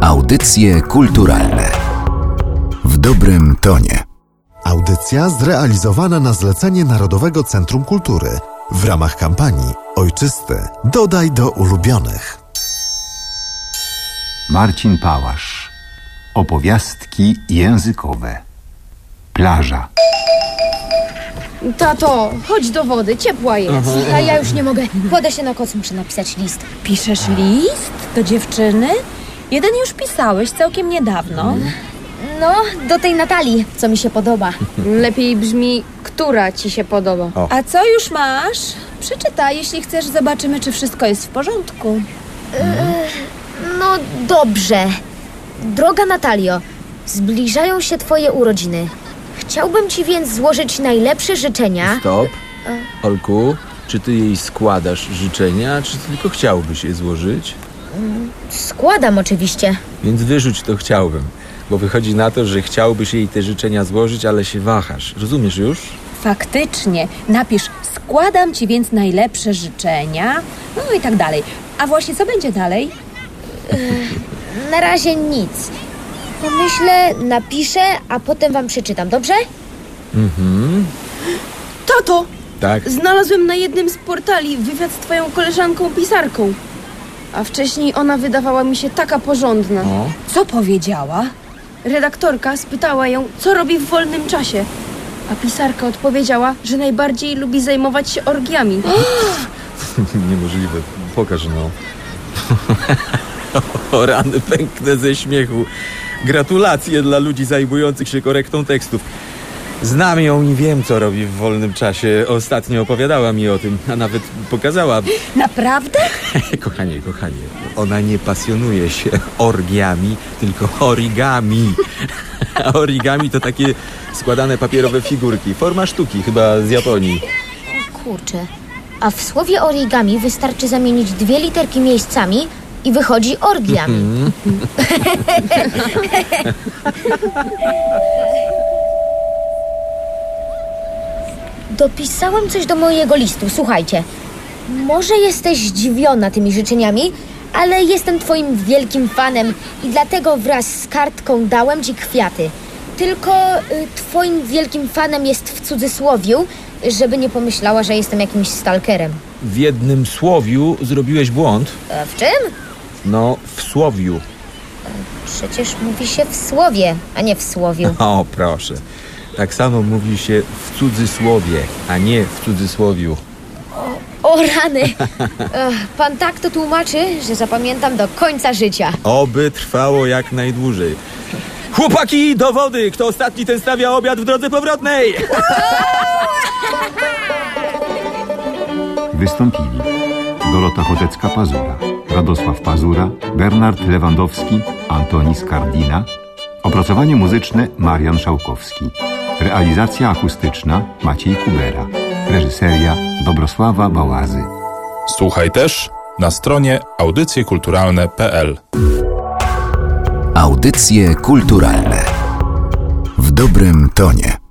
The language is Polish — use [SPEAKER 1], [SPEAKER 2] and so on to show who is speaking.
[SPEAKER 1] Audycje kulturalne w dobrym tonie.
[SPEAKER 2] Audycja zrealizowana na zlecenie Narodowego Centrum Kultury w ramach kampanii Ojczysty dodaj do ulubionych.
[SPEAKER 3] Marcin Pałasz. Opowiastki językowe. Plaża.
[SPEAKER 4] Tato, chodź do wody, ciepła jest.
[SPEAKER 5] A ja już nie mogę. Kładę się na koc, muszę napisać list.
[SPEAKER 4] Piszesz list do dziewczyny? Jeden już pisałeś całkiem niedawno.
[SPEAKER 5] No, do tej Natalii, co mi się podoba.
[SPEAKER 4] Lepiej brzmi, która ci się podoba. A co już masz? Przeczytaj, jeśli chcesz, zobaczymy, czy wszystko jest w porządku.
[SPEAKER 5] No dobrze. Droga Natalio, zbliżają się twoje urodziny. Chciałbym ci więc złożyć najlepsze życzenia.
[SPEAKER 6] Stop. Olku, czy ty jej składasz życzenia, czy tylko chciałbyś je złożyć?
[SPEAKER 5] Składam oczywiście.
[SPEAKER 6] Więc wyrzuć to chciałbym. Bo wychodzi na to, że chciałbyś jej te życzenia złożyć, ale się wahasz. Rozumiesz już?
[SPEAKER 4] Faktycznie, napisz, składam ci więc najlepsze życzenia, no i tak dalej. A właśnie, co będzie dalej?
[SPEAKER 5] Na razie nic. Pomyślę, napiszę, a potem wam przeczytam, dobrze?
[SPEAKER 7] Tato,
[SPEAKER 6] Tak.
[SPEAKER 7] znalazłem na jednym z portali wywiad z twoją koleżanką pisarką. A wcześniej ona wydawała mi się taka porządna.
[SPEAKER 6] O,
[SPEAKER 4] Co powiedziała?
[SPEAKER 7] Redaktorka spytała ją, co robi w wolnym czasie. A pisarka odpowiedziała, że najbardziej lubi zajmować się orgiami.
[SPEAKER 6] niemożliwe. Pokaż no. o rany, pęknę ze śmiechu. Gratulacje dla ludzi zajmujących się korektą tekstów. Znam ją i wiem, co robi w wolnym czasie. Ostatnio opowiadała mi o tym, a nawet pokazała.
[SPEAKER 4] Naprawdę?
[SPEAKER 6] Kochanie, kochanie, ona nie pasjonuje się orgiami, tylko origami. Origami to takie składane papierowe figurki. Forma sztuki, chyba z Japonii.
[SPEAKER 5] Kurczę. A w słowie origami wystarczy zamienić dwie literki miejscami i wychodzi orgiami. Dopisałem coś do mojego listu. Słuchajcie. Może jesteś zdziwiona tymi życzeniami, ale jestem twoim wielkim fanem i dlatego wraz z kartką dałem ci kwiaty. Tylko y, twoim wielkim fanem jest w cudzysłowiu, żeby nie pomyślała, że jestem jakimś stalkerem.
[SPEAKER 6] W jednym słowiu zrobiłeś błąd.
[SPEAKER 5] W czym?
[SPEAKER 6] No, w słowiu.
[SPEAKER 5] Przecież mówi się w słowie, a nie w słowiu.
[SPEAKER 6] O, proszę. Tak samo mówi się w cudzysłowie, a nie w cudzysłowiu.
[SPEAKER 5] O rany! Ech, Pan tak to tłumaczy, że zapamiętam do końca życia.
[SPEAKER 6] Oby trwało jak najdłużej. Chłopaki, do wody! Kto ostatni, ten stawia obiad w drodze powrotnej!
[SPEAKER 3] Wystąpili Dorota Chodecka-Pazura, Radosław Pazura, Bernard Lewandowski, Antoni Skardina. Opracowanie muzyczne Marian Szałkowski. Realizacja akustyczna Maciej Kubera. Reżyseria Dobrosława Bałazy.
[SPEAKER 8] Słuchaj też na stronie audycjekulturalne.pl.
[SPEAKER 1] Audycje kulturalne w dobrym tonie.